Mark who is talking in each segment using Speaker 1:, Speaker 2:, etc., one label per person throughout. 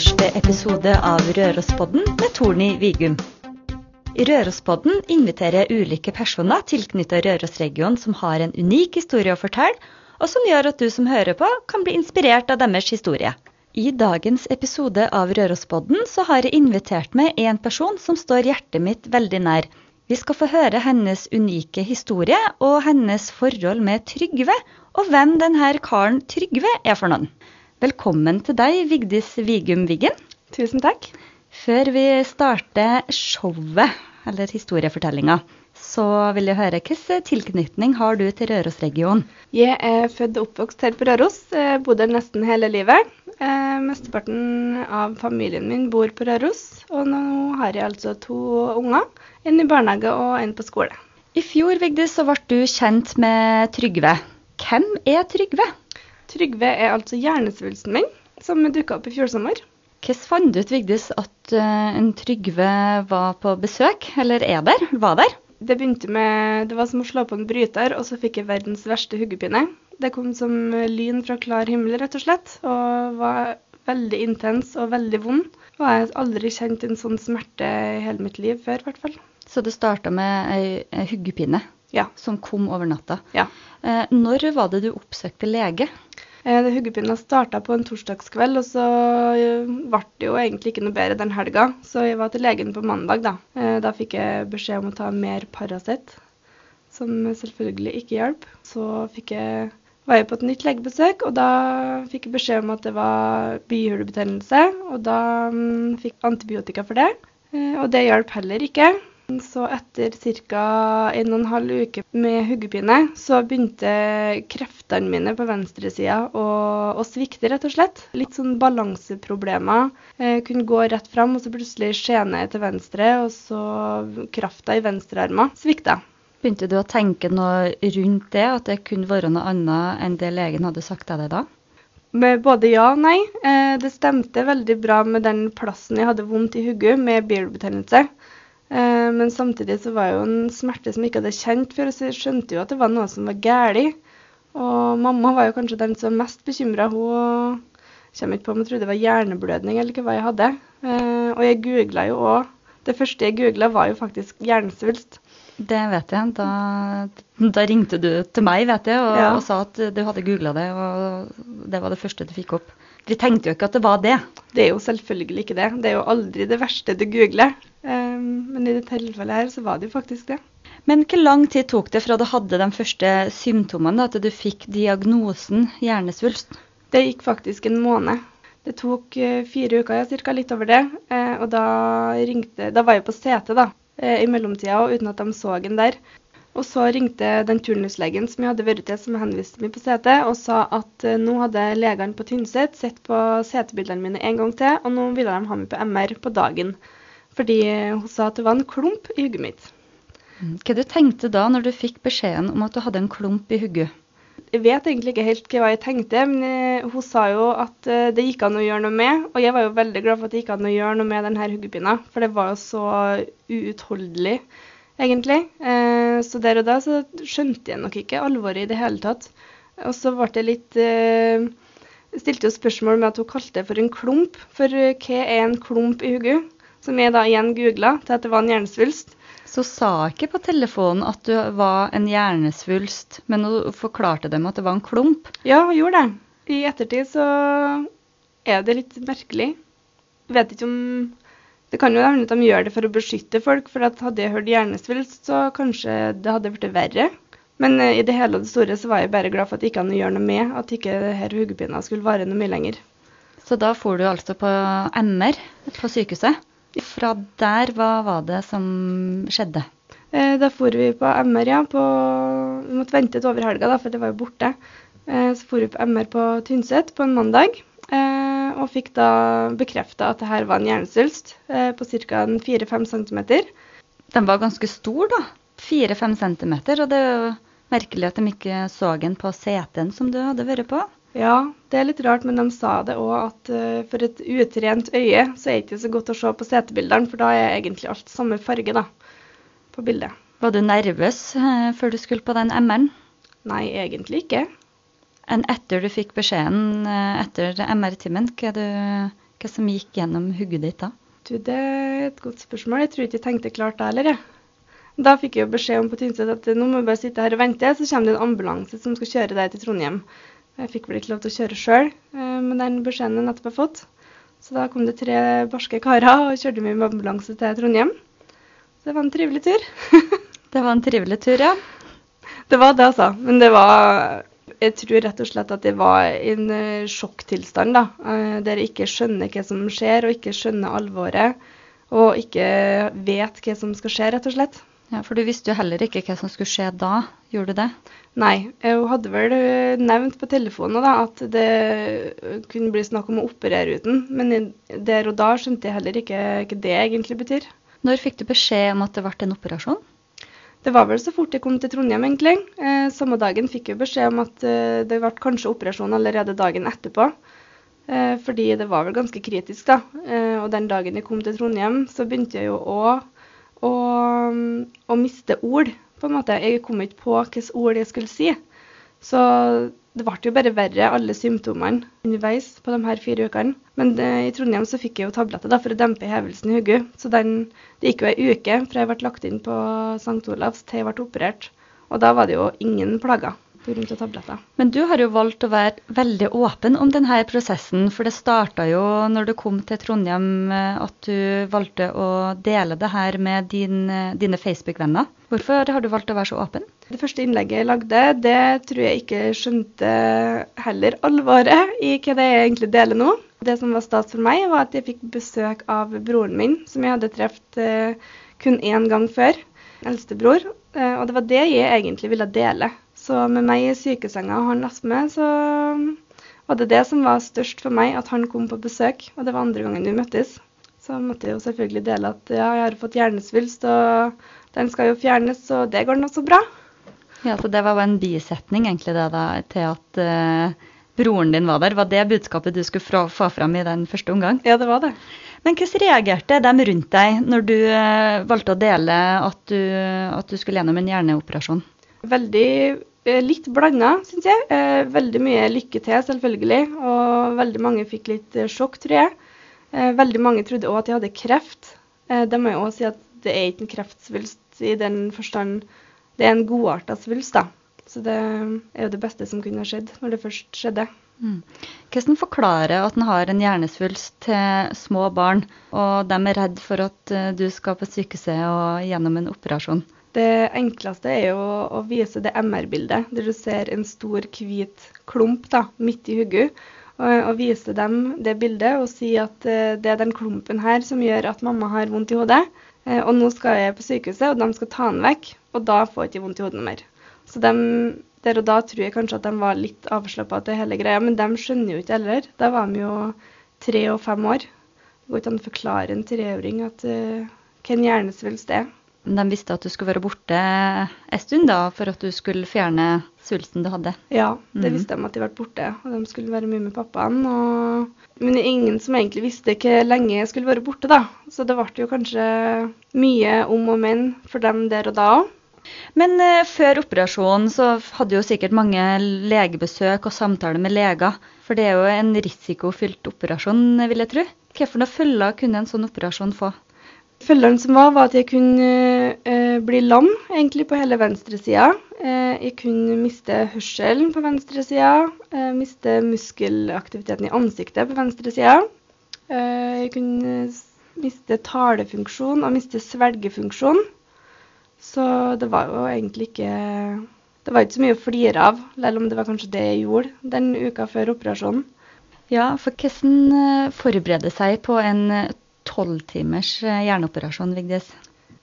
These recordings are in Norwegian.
Speaker 1: første episode av Rørospodden med Torny Vigum. I Rørospodden inviterer jeg ulike personer tilknyttet Rørosregionen som har en unik historie å fortelle, og som gjør at du som hører på, kan bli inspirert av deres historie. I dagens episode av Rørospodden så har jeg invitert med en person som står hjertet mitt veldig nær. Vi skal få høre hennes unike historie og hennes forhold med Trygve, og hvem denne karen Trygve er for noen. Velkommen til deg, Vigdis Vigum Wiggen.
Speaker 2: Tusen takk.
Speaker 1: Før vi starter showet, eller historiefortellinga, så vil jeg høre hvilken tilknytning har du til Rørosregionen?
Speaker 2: Jeg er født og oppvokst her på Røros. Jeg bodde her nesten hele livet. Eh, mesteparten av familien min bor på Røros, og nå har jeg altså to unger. En i barnehage og en på skole.
Speaker 1: I fjor Vigdis, så ble du kjent med Trygve. Hvem er Trygve?
Speaker 2: Trygve er altså hjernesvulsten min, som dukka opp i fjor sommer.
Speaker 1: Hvordan fant du ut Vigdis, at uh, en Trygve var på besøk, eller er der? Var der?
Speaker 2: Det begynte med Det var som å slå på en bryter, og så fikk jeg verdens verste hodepine. Det kom som lyn fra klar himmel, rett og slett, og var veldig intens og veldig vond. Og jeg har aldri kjent en sånn smerte i hele mitt liv før, i hvert fall.
Speaker 1: Så det starta med ei hodepine
Speaker 2: Ja.
Speaker 1: som kom over natta.
Speaker 2: ja.
Speaker 1: Eh, når var det du oppsøkte lege?
Speaker 2: Eh, det starta på en torsdagskveld, og så eh, ble det jo egentlig ikke noe bedre den helga. Så jeg var til legen på mandag, da. Eh, Da fikk jeg beskjed om å ta mer Paracet, som selvfølgelig ikke hjalp. Så jeg, var jeg på et nytt legebesøk, og da fikk jeg beskjed om at det var bihulebetennelse. Og da mm, fikk jeg antibiotika for det, eh, og det hjalp heller ikke. Så etter ca. en og en halv uke med hodepine, så begynte kreftene mine på venstresida å, å svikte, rett og slett. Litt sånn balanseproblemer. Jeg kunne gå rett fram, og så plutselig skjene jeg til venstre, og så krafta i venstrearmen svikta.
Speaker 1: Begynte du å tenke noe rundt det, at det kunne være noe annet enn det legen hadde sagt til deg da?
Speaker 2: Med både ja og nei. Eh, det stemte veldig bra med den plassen jeg hadde vondt i hodet, med bihulebetennelse. Eh, men samtidig så var det jo en smerte som jeg ikke hadde kjent før, så jeg skjønte jo at det var noe som var galt. Og mamma var jo kanskje den som var mest bekymra. Hun kommer ikke på om hun trodde det var hjerneblødning eller ikke hva jeg hadde. Eh, og jeg googla jo òg. Det første jeg googla, var jo faktisk hjernesvulst.
Speaker 1: Det vet jeg. Da, da ringte du til meg vet jeg, og,
Speaker 2: Ja.
Speaker 1: og sa at du hadde googla det, og det var det første du fikk opp. Vi tenkte jo ikke at det var det.
Speaker 2: Det er jo selvfølgelig ikke det. Det er jo aldri det verste du googler. Eh, men i dette tilfellet her så var det jo faktisk det.
Speaker 1: Men hvor lang tid tok det fra du hadde de første symptomene til du fikk diagnosen hjernesvulst?
Speaker 2: Det gikk faktisk en måned. Det tok eh, fire uker, ja, cirka litt over det. Eh, og da ringte Da var jeg på CT, da, i mellomtida, og uten at de så en der. Og så ringte den turnuslegen som jeg hadde vært til, som henviste meg på CT, og sa at nå hadde legene på Tynset sett på CT-bildene mine en gang til, og nå ville de ha meg på MR på dagen. Fordi hun sa at det var en klump i hodet mitt.
Speaker 1: Hva du tenkte da når du fikk beskjeden om at du hadde en klump i hodet?
Speaker 2: Jeg vet egentlig ikke helt hva jeg tenkte, men eh, hun sa jo at eh, det gikk an å gjøre noe med. Og jeg var jo veldig glad for at det gikk an å gjøre noe med denne hodepina, for det var jo så uutholdelig, egentlig. Eh, så der og da så skjønte jeg nok ikke alvoret i det hele tatt. Og så ble det litt stilte jo spørsmål med at hun kalte det for en klump. For hva er en klump i hodet? Som jeg da igjen googla til at det var en hjernesvulst.
Speaker 1: Så sa ikke på telefonen at du var en hjernesvulst, men hun forklarte dem at det var en klump.
Speaker 2: Ja, hun gjorde det. I ettertid så er det litt merkelig. Vet ikke om Det kan jo hende at de gjør det for å beskytte folk, for at hadde jeg hørt hjernesvulst, så kanskje det hadde blitt verre. Men eh, i det hele og det store så var jeg bare glad for at det ikke hadde å gjøre noe med at ikke her hodepina skulle vare noe mye lenger.
Speaker 1: Så da for du altså på MR på sykehuset. Fra der, hva var det som skjedde?
Speaker 2: Eh, Da for vi på MR, ja. På, vi måtte vente til over helga, da, for det var jo borte. Eh, Så for vi på MR på Tynset på en mandag, eh, og fikk da bekrefta at det her var en hjernesvulst på ca. 4-5 cm.
Speaker 1: Den var ganske stor, da. 4-5 cm. Og det er jo merkelig at de ikke så den på CT-en som du hadde vært på.
Speaker 2: Ja, det er litt rart, men de sa det òg at uh, for et utrent øye så er det ikke så godt å se på CT-bildene, for da er egentlig alt samme farge da, på bildet.
Speaker 1: Var du nervøs uh, før du skulle på den MR-en?
Speaker 2: Nei, egentlig ikke.
Speaker 1: Enn etter du fikk beskjeden uh, etter MR-timen, hva, Hva som gikk gjennom hodet ditt da?
Speaker 2: Du, det er et godt spørsmål. Jeg tror ikke jeg tenkte klart da heller, jeg. Da fikk jeg jo beskjed om på Tynset at nå må vi bare sitte her og vente, så kommer det en ambulanse som skal kjøre deg til Trondheim. Jeg fikk vel ikke lov til å kjøre sjøl med den beskjeden jeg nettopp har fått. Så da kom det tre barske karer og kjørte meg med ambulanse til Trondheim. Så det var en trivelig tur.
Speaker 1: det var en trivelig tur, ja.
Speaker 2: Det var det, altså. Men det var Jeg tror rett og slett at det var en uh, sjokktilstand, da. Uh, der jeg ikke skjønner hva som skjer, og ikke skjønner alvoret. Og ikke vet hva som skal skje, rett og slett.
Speaker 1: Ja, For du visste jo heller ikke hva som skulle skje da, gjorde du det?
Speaker 2: Nei, hun hadde vel eh, nevnt på telefonen da, at det kunne bli snakk om å operere uten, men der og da skjønte jeg heller ikke hva det egentlig betyr.
Speaker 1: Når fikk du beskjed om at det ble en operasjon?
Speaker 2: Det var vel så fort jeg kom til Trondheim, egentlig. Eh, samme dagen fikk jeg beskjed om at eh, det ble kanskje operasjon allerede dagen etterpå. Eh, fordi det var vel ganske kritisk, da. Eh, og den dagen jeg kom til Trondheim, så begynte jeg jo òg å, å, miste ord, på en måte. Jeg kom ikke på hvilke ord jeg skulle si. Så det ble jo bare verre, alle symptomene underveis på de her fire ukene. Men det, i Trondheim så fikk jeg jo tabletter da, for å dempe hevelsen i hodet. Så den, det gikk jo ei uke fra jeg ble lagt inn på St. Olavs til jeg ble operert. Og da var det jo ingen plager pga. tabletter.
Speaker 1: Men du har jo valgt å være veldig åpen om denne prosessen. For det starta jo når du kom til Trondheim at du valgte å dele det her med din, dine Facebook-venner. Hvorfor har du valgt å være så åpen?
Speaker 2: Det første innlegget jeg lagde, det tror jeg ikke skjønte heller alvoret i hva det jeg egentlig deler nå. Det som var stas for meg, var at jeg fikk besøk av broren min, som jeg hadde truffet eh, kun én gang før. Eldstebror. Eh, og det var det jeg egentlig ville dele. Så med meg i sykesenga og han astme, så var det det som var størst for meg, at han kom på besøk. Og det var andre gangen vi møttes. Så måtte jeg jo selvfølgelig dele at ja, jeg har fått hjernesvulst, og den skal jo fjernes, og det går nå så bra.
Speaker 1: Ja, Så det var jo en bisetning egentlig det da, til at uh, broren din var der. Var det budskapet du skulle få fram i den første omgang?
Speaker 2: Ja, det var det.
Speaker 1: Men hvordan reagerte de rundt deg når du uh, valgte å dele at du, at du skulle gjennom en hjerneoperasjon?
Speaker 2: Veldig litt blanda, syns jeg. Eh, veldig mye lykke til, selvfølgelig. Og veldig mange fikk litt eh, sjokk, tror jeg. Veldig mange trodde òg at jeg hadde kreft. Det må jeg òg si at det er ikke en kreftsvulst i den forstand Det er en godarta svulst, da. Så det er jo det beste som kunne ha skjedd når det først skjedde.
Speaker 1: Mm. Hvordan forklarer at en har en hjernesvulst til små barn, og de er redd for at du skal på sykehuset og gjennom en operasjon?
Speaker 2: Det enkleste er jo å vise det MR-bildet, der du ser en stor, hvit klump da, midt i hodet. Og, vise dem det bildet og si at uh, det er den klumpen her som gjør at mamma har vondt i hodet. Uh, og nå skal jeg på sykehuset, og de skal ta den vekk. Og da får jeg ikke vondt i hodet mer. Så de, der og da tror jeg kanskje at de var litt avslappa til hele greia, men de skjønner jo ikke heller. Da var de jo tre og fem år. Det går ikke an å forklare en treåring at uh, hva en hjernesvulst er.
Speaker 1: De visste at du skulle være borte en stund da, for at du skulle fjerne svulsten du hadde?
Speaker 2: Ja, det mm. visste de at de ble borte. Og de skulle være mye med pappaen. Og... Men det er ingen som egentlig visste hvor lenge jeg skulle være borte, da. Så det ble jo kanskje mye om og men for dem der og da òg.
Speaker 1: Men uh, før operasjonen så hadde jo sikkert mange legebesøk og samtaler med leger. For det er jo en risikofylt operasjon, vil jeg tro. Hvilke følger kunne en sånn operasjon få?
Speaker 2: Følgeren som var, var at jeg kunne eh, bli lam egentlig på hele venstresida. Eh, jeg kunne miste hørselen på venstresida. Eh, miste muskelaktiviteten i ansiktet på venstresida. Eh, jeg kunne miste talefunksjon og miste svelgefunksjon. Så det var jo egentlig ikke Det var ikke så mye å flire av, selv om det var kanskje det jeg gjorde den uka før operasjonen.
Speaker 1: Ja, for hvordan eh, forberede seg på en tolv timers eh, hjerneoperasjon, Vigdis?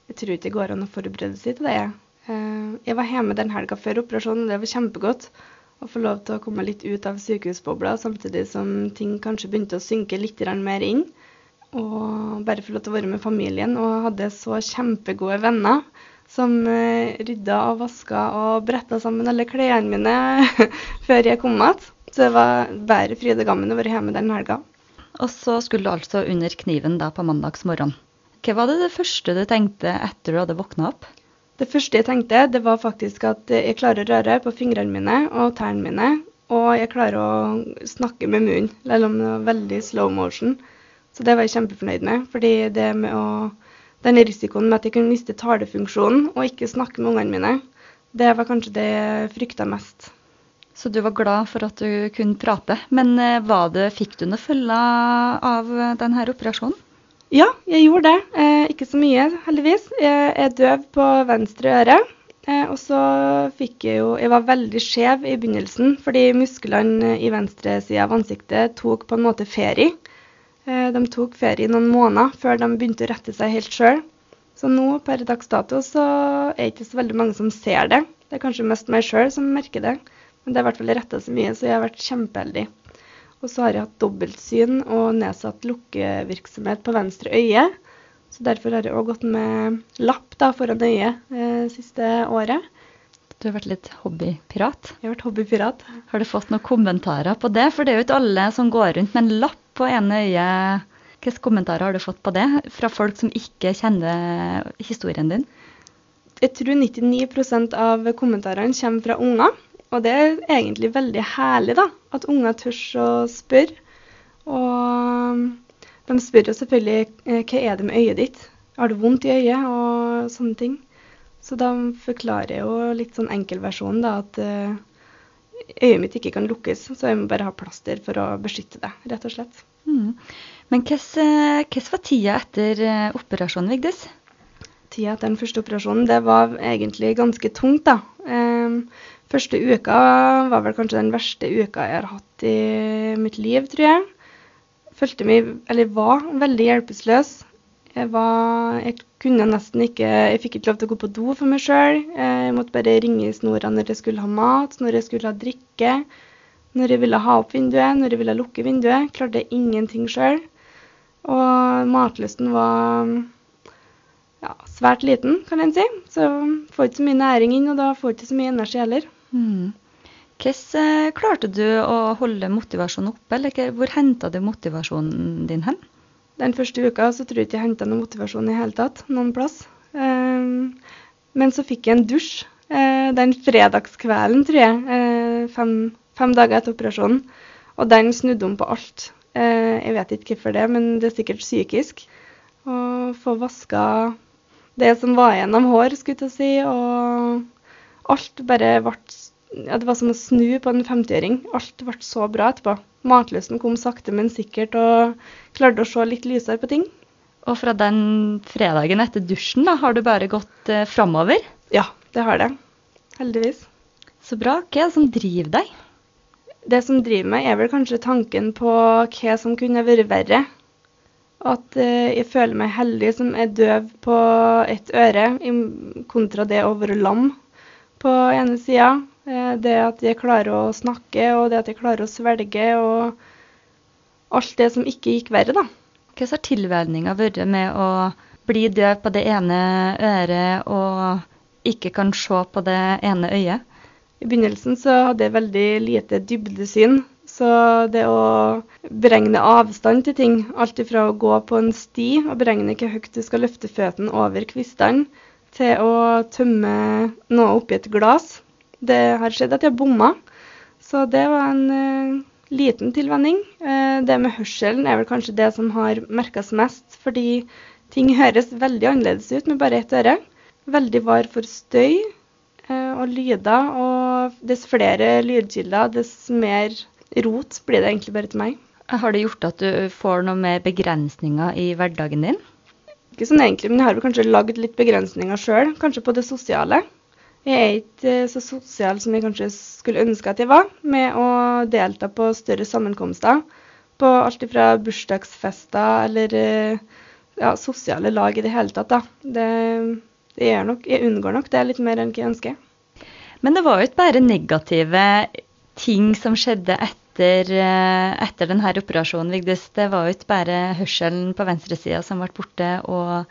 Speaker 2: Jeg tror ikke det går an å forberede seg til det. Eh, jeg var hjemme den helga før operasjonen, og det var kjempegodt å få lov til å komme litt ut av sykehusbobla, samtidig som ting kanskje begynte å synke litt mer inn. Og bare få lov til å være med familien. Og hadde så kjempegode venner som eh, rydda og vaska og bretta sammen alle klærne mine før jeg kom igjen. Så det var bare fryd og gammen å være hjemme den helga.
Speaker 1: Og så skulle du altså under kniven da på mandagsmorgen. Hva var det, det første du tenkte etter du hadde våkna opp?
Speaker 2: Det første jeg tenkte, det var faktisk at jeg klarer å røre på fingrene mine og tærne mine. Og jeg klarer å snakke med munnen, selv om det var veldig slow motion. Så det var jeg kjempefornøyd med. fordi det med å, denne risikoen med at jeg kunne miste talefunksjonen og ikke snakke med ungene mine, det var kanskje det jeg frykta mest.
Speaker 1: Så du var glad for at du kunne prate. Men eh, det, fikk du noe følger av denne operasjonen?
Speaker 2: Ja, jeg gjorde det. Eh, ikke så mye, heldigvis. Jeg er døv på venstre øre. Eh, og så fikk jeg jo Jeg var veldig skjev i begynnelsen fordi musklene i venstre side av ansiktet tok på en måte ferie. Eh, de tok ferie noen måneder før de begynte å rette seg helt sjøl. Så nå per dags dato så er det ikke så veldig mange som ser det. Det er kanskje mest meg sjøl som merker det. Men det er i hvert fall retta så mye, så jeg har vært kjempeheldig. Og så har jeg hatt dobbeltsyn og nedsatt lukkevirksomhet på venstre øye. Så derfor har jeg òg gått med lapp da, foran øyet eh, siste året.
Speaker 1: Du har vært litt hobbypirat?
Speaker 2: Jeg har vært hobbypirat.
Speaker 1: Har du fått noen kommentarer på det? For det er jo ikke alle som går rundt med en lapp på ene øyet. Hvilke kommentarer har du fått på det fra folk som ikke kjenner historien din?
Speaker 2: Jeg tror 99% av kommentarene kommer fra unger. Og det er egentlig veldig herlig, da. At unger tør å spørre. Og de spør jo selvfølgelig eh, hva er det med øyet ditt? Har du vondt i øyet? Og sånne ting. Så de forklarer jo litt sånn enkelversjonen, da, at uh, øyet mitt ikke kan lukkes. Så jeg må bare ha plaster for å beskytte det, rett og slett.
Speaker 1: Mm. Men hvordan eh, var tida etter operasjonen, Vigdis?
Speaker 2: Tida etter den første operasjonen, det var egentlig ganske tungt, da. Første uka var vel kanskje den verste uka jeg har hatt i mitt liv, tror jeg følte meg, eller var, veldig hjelpeløs. Jeg, var, jeg kunne nesten ikke Jeg fikk ikke lov til å gå på do for meg sjøl. Jeg måtte bare ringe i snora når jeg skulle ha mat, når jeg skulle ha drikke, når jeg ville ha opp vinduet, når jeg ville lukke vinduet. Klarte ingenting sjøl. Og matlysten var ja, svært liten, kan en si. Så får ikke så mye næring inn, og da får ikke så mye energi heller.
Speaker 1: Mm. Hvordan eh, klarte du å holde motivasjonen oppe, eller hvor henta du motivasjonen din hen?
Speaker 2: Den første uka så tror jeg ikke jeg henta noen motivasjon i hele tatt, noen plass. Um, men så fikk jeg en dusj uh, den fredagskvelden, tror jeg, uh, fem, fem, dager etter operasjonen. Og den snudde om på alt. Jeg vet ikke hvorfor det, men det er sikkert psykisk. Å få vaska det som var igjen av hår, skulle jeg si, og alt bare ble ja, det var som å snu på en 50-åring. Alt ble så bra etterpå. Matlysten kom sakte, men sikkert, og klarte å se litt lysere på ting.
Speaker 1: Og fra den fredagen etter dusjen, da, har du bare gått eh, framover?
Speaker 2: Ja, det har det. Heldigvis.
Speaker 1: Så bra. Hva er det som driver deg?
Speaker 2: Det som driver meg, er vel kanskje tanken på hva som kunne vært verre. At eh, jeg føler meg heldig som er døv på ett øre, kontra det å være lam på ene sida. Eh, det at jeg klarer å snakke, og det at jeg klarer å svelge, og alt det som ikke gikk verre, da.
Speaker 1: Hva har tilvenninga vært med å bli døv på det ene øret og ikke kan se på det ene øyet?
Speaker 2: I begynnelsen så hadde jeg veldig lite dybdesyn. Så det å beregne avstand til ting, alt ifra å gå på en sti og beregne hvor høyt du skal løfte føttene over kvistene, til å tømme noe oppi et glass, det har skjedd at jeg bomma. Så det var en uh, liten tilvenning. Uh, det med hørselen er vel kanskje det som har merkes mest, fordi ting høres veldig annerledes ut med bare ett øre. Veldig var for støy uh, og lyder, og dess flere lydkilder, dess mer rot blir det egentlig bare til meg.
Speaker 1: Har det gjort at du får noe mer begrensninger i hverdagen din?
Speaker 2: Ikke sånn egentlig, men jeg har vel kanskje lagd litt begrensninger sjøl, kanskje på det sosiale. Jeg er ikke eh, så sosial som jeg kanskje skulle ønske at jeg var, med å delta på større sammenkomster. På alt fra bursdagsfester eller eh, ja, sosiale lag i det hele tatt. da. Det, det nok, jeg unngår nok det litt mer enn jeg ønsker.
Speaker 1: Men det var jo ikke bare negative ting som skjedde etter, eh, etter denne operasjonen, Vigdis. Det var jo ikke bare hørselen på venstresida som ble borte, og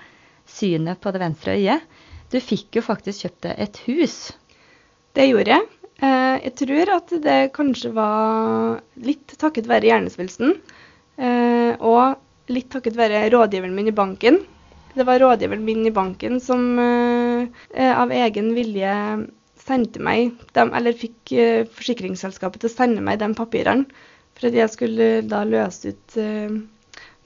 Speaker 1: synet på det venstre øyet. Du fikk jo faktisk kjøpt deg et hus.
Speaker 2: Det gjorde jeg. Eh, jeg tror at det kanskje var litt takket være hjernesvulsten. Eh, og litt takket være rådgiveren min i banken. Det var rådgiveren min i banken som av egen vilje sendte meg de, eller fikk forsikringsselskapet til å sende meg de papirene for at jeg skulle da løse ut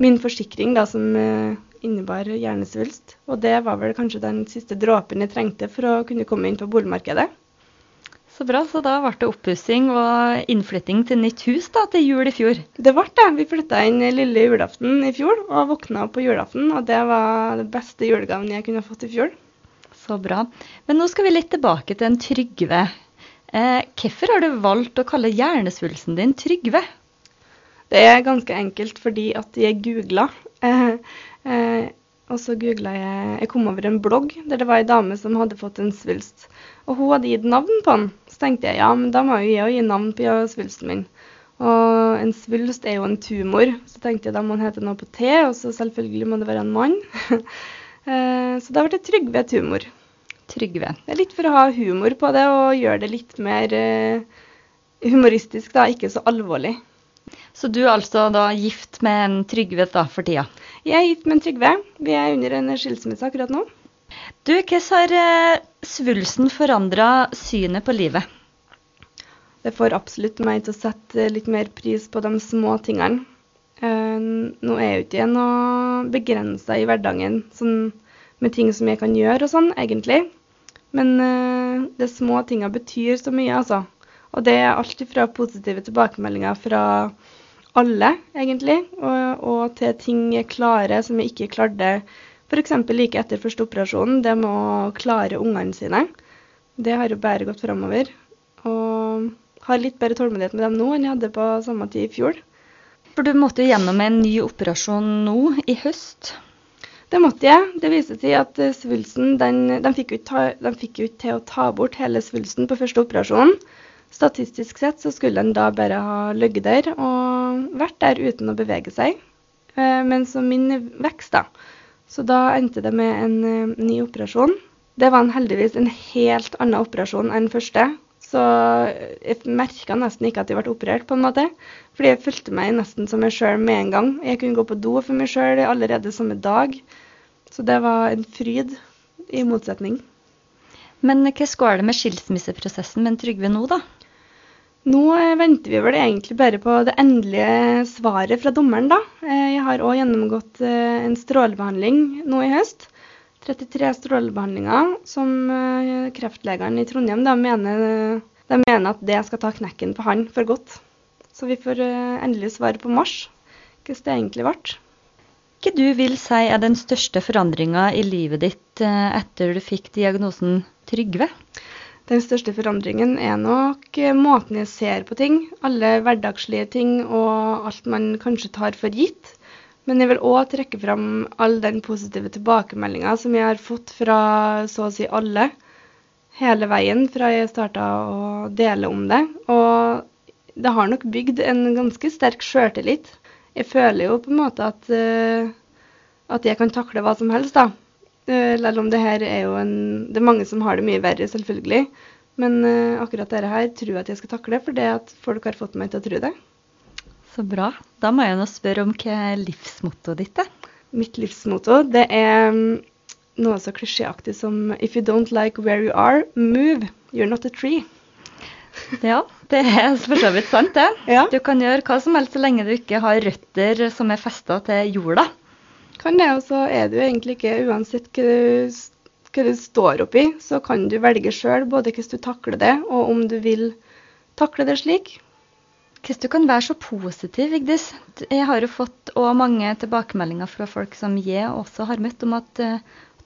Speaker 2: min forsikring da, som eh, innebar hjernesvulst. Og det var vel kanskje den siste dråpen jeg trengte for å kunne komme inn på boligmarkedet.
Speaker 1: Så bra. Så da ble det oppussing og innflytting til nytt hus da, til jul i fjor.
Speaker 2: Det ble det. Vi flytta inn lille julaften i fjor og våkna opp på julaften. Og det var det beste julegaven jeg kunne fått i fjor.
Speaker 1: Så bra. Men nå skal vi litt tilbake til en Trygve. Eh, hvorfor har du valgt å kalle hjernesvulsten din Trygve?
Speaker 2: Det er ganske enkelt fordi at jeg googla. Eh, eh, og så googla jeg Jeg kom over en blogg der det var ei dame som hadde fått en svulst. Og hun hadde gitt navn på den. Så tenkte jeg ja, men da må jo jeg gi navn på svulsten min. Og en svulst er jo en tumor, så tenkte jeg da må den hete noe på T, og så selvfølgelig må det være en mann. Eh, så da ble det Trygve humor
Speaker 1: Trygve.
Speaker 2: Det er litt for å ha humor på det og gjøre det litt mer eh, humoristisk, da, ikke så alvorlig.
Speaker 1: Så du er altså da gift med en Trygve da for tida?
Speaker 2: Jeg er gift med en Trygve. Vi er under en skilsmisse akkurat nå.
Speaker 1: Du, hvordan har eh, svulsten forandra synet på livet?
Speaker 2: Det får absolutt meg til å sette litt mer pris på de små tingene. Nå er jo ikke jeg noe begrensa i hverdagen sånn, med ting som jeg kan gjøre og sånn, egentlig. Men uh, de små tinga betyr så mye, altså. Og det er alt fra positive tilbakemeldinger fra alle, egentlig, og, og til ting jeg klarer som jeg ikke klarte f.eks. like etter første operasjonen. Det med å klare ungene sine. Det har jo bare gått framover. Og har litt bedre tålmodighet med dem nå enn jeg hadde på samme tid i fjor.
Speaker 1: For du måtte gjennom en ny operasjon nå i høst?
Speaker 2: Det måtte jeg. Det viste seg at eh, svulsten den, de fikk, ta, jo til å ta bort hele svulsten på første operasjonen. Statistisk sett så skulle den da bare ha ligget der og vært der uten å bevege seg. Eh, men så min vekst, da. Så da endte det med en uh, ny operasjon. Det var en heldigvis en helt annen operasjon enn første. Så jeg merka nesten ikke at jeg ble operert, på en måte. Fordi jeg fulgte meg nesten som meg sjøl med en gang. Jeg kunne gå på do for meg sjøl allerede samme dag. Så det var en fryd, i motsetning.
Speaker 1: Men hvordan går det med skilsmisseprosessen med Trygve nå, da?
Speaker 2: Nå eh, venter vi vel egentlig bare på det endelige svaret fra dommeren, da. Eh, jeg har òg gjennomgått eh, en strålebehandling nå i høst. 33 strålebehandlinger som kreftlegene i Trondheim da, mener, de mener at det skal ta knekken på han for godt. Så vi får endelig svar på mars hvordan det egentlig ble.
Speaker 1: Hva du vil si er den største forandringa i livet ditt etter du fikk diagnosen Trygve?
Speaker 2: Den største forandringen er nok eh, måten jeg ser på ting. Alle hverdagslige ting og alt man kanskje tar for gitt. Men jeg vil òg trekke fram all den positive tilbakemeldinga som jeg har fått fra så å si alle. Hele veien fra jeg starta å dele om det. Og det har nok bygd en ganske sterk sjøltillit. Jeg føler jo på en måte at, uh, at jeg kan takle hva som helst, da. Uh, selv om det her er jo en Det er mange som har det mye verre, selvfølgelig. Men uh, akkurat dette her tror jeg at jeg skal takle, for det at folk har fått meg til å tro det.
Speaker 1: Så bra. Da må jeg nå spørre om hva livsmottoet ditt er.
Speaker 2: Mitt livsmotto det er um, noe så klisjéaktig som If you don't like where you are, move. You're not a tree.
Speaker 1: ja, det er for så vidt sant, det.
Speaker 2: Ja.
Speaker 1: Du kan gjøre hva som helst så lenge du ikke har røtter som er festa til jorda
Speaker 2: kan det, og så er du egentlig ikke uansett hva du, hva du står oppi, så kan du velge sjøl både hvordan du takler det, og om du vil takle det slik.
Speaker 1: Hvordan du kan være så positiv, Vigdis. Jeg har jo fått mange tilbakemeldinger fra folk som jeg også har møtt, om at uh,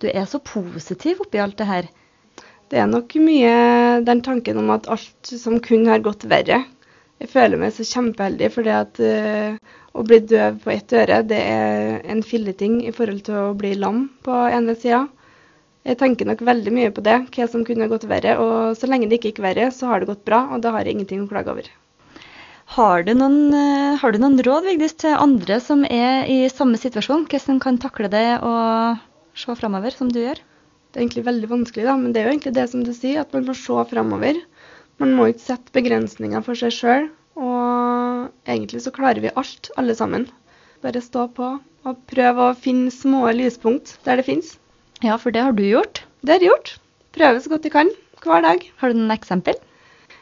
Speaker 1: du er så positiv oppi alt det her.
Speaker 2: Det er nok mye den tanken om at alt som kun har gått verre. Jeg føler meg så kjempeheldig fordi at uh, å bli døv på ett øre, det er en filleting i forhold til å bli lam på ene sida. Jeg tenker nok veldig mye på det, hva som kunne gått verre. Og så lenge det ikke gikk verre, så har det gått bra, og da har jeg ingenting å klage over.
Speaker 1: Har du noen, eh, har du noen råd Vigdis, til andre som er i samme situasjon? Hvordan kan takle det og se framover, som du gjør?
Speaker 2: Det er egentlig veldig vanskelig, da, men det er jo egentlig det som du sier, at man må se framover. Man må ikke sette begrensninger for seg sjøl. Og egentlig så klarer vi alt, alle sammen. Bare stå på og prøve å finne små lyspunkt der det fins.
Speaker 1: Ja, for det har du gjort?
Speaker 2: Det har jeg gjort. Prøve så godt jeg kan hver dag.
Speaker 1: Har du noen eksempel?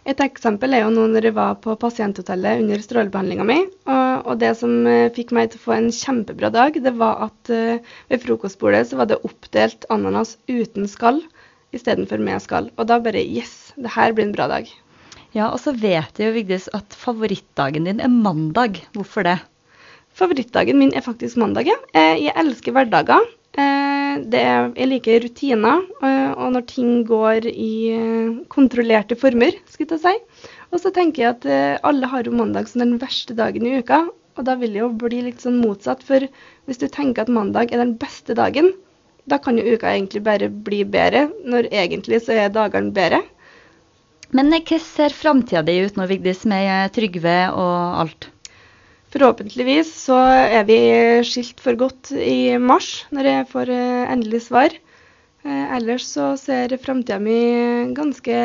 Speaker 2: Et eksempel er jo nå når jeg var på pasienthotellet under strålebehandlinga mi. Og, og, det som eh, fikk meg til å få en kjempebra dag, det var at uh, ved frokostbordet så var det oppdelt ananas uten skall istedenfor med skall. Og da bare Yes, det her blir en bra dag.
Speaker 1: Ja, og så vet jeg jo Vigdis at favorittdagen din er mandag. Hvorfor det?
Speaker 2: Favorittdagen min er faktisk mandag, ja. Eh, jeg elsker hverdager. Eh, er, jeg liker rutiner, eh, og når ting går i kontrollerte former, skulle jeg si. Og så tenker jeg at alle har jo mandag som den verste dagen i uka. Og da vil det jo bli litt sånn motsatt, for hvis du tenker at mandag er den beste dagen, da kan jo uka egentlig bare bli bedre, når egentlig så er dagene bedre.
Speaker 1: Men hvordan ser framtida di ut nå, Vigdis, med Trygve og alt?
Speaker 2: Forhåpentligvis så er vi skilt for godt i mars, når jeg får eh, endelig svar. Eh, ellers så ser framtida mi ganske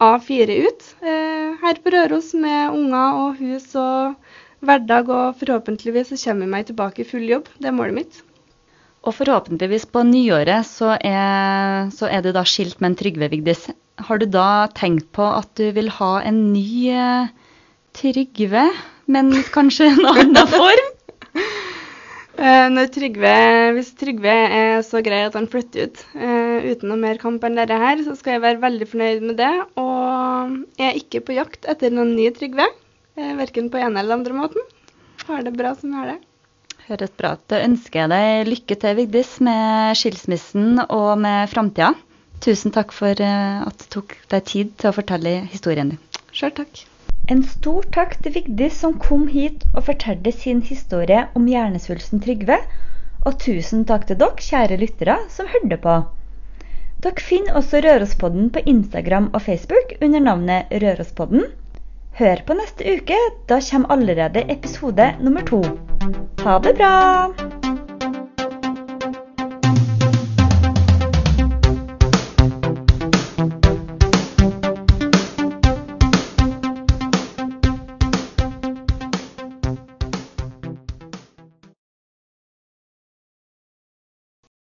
Speaker 2: A4 ut. Eh, her på Røros med unger og hus og hverdag, og forhåpentligvis så kommer jeg meg tilbake i full jobb. Det er målet mitt.
Speaker 1: Og forhåpentligvis på nyåret så er, så er du da skilt med en Trygve, Vigdis. Har du da tenkt på at du vil ha en ny Trygve, men kanskje en annen form?
Speaker 2: Uh, Trygve, hvis Trygve er så grei at han flytter ut uh, uten noe mer kamp enn dette her, så skal jeg være veldig fornøyd med det. Og jeg er ikke på jakt etter noen ny Trygve, uh, verken på ene eller andre måten. Har det bra som har det.
Speaker 1: Høres bra ut. Da ønsker jeg deg lykke til, Vigdis, med skilsmissen og med framtida. Tusen takk for eh, at du tok deg tid til å fortelle historien din.
Speaker 2: Sjøl takk.
Speaker 1: En stor takk til Vigdis som kom hit og fortalte sin historie om hjernesvulsten Trygve. Og tusen takk til dere, kjære lyttere, som hørte på. Dere finner også Rørospodden på Instagram og Facebook under navnet Rørospodden. Hør på neste uke, da kommer allerede episode nummer to. Ha det bra!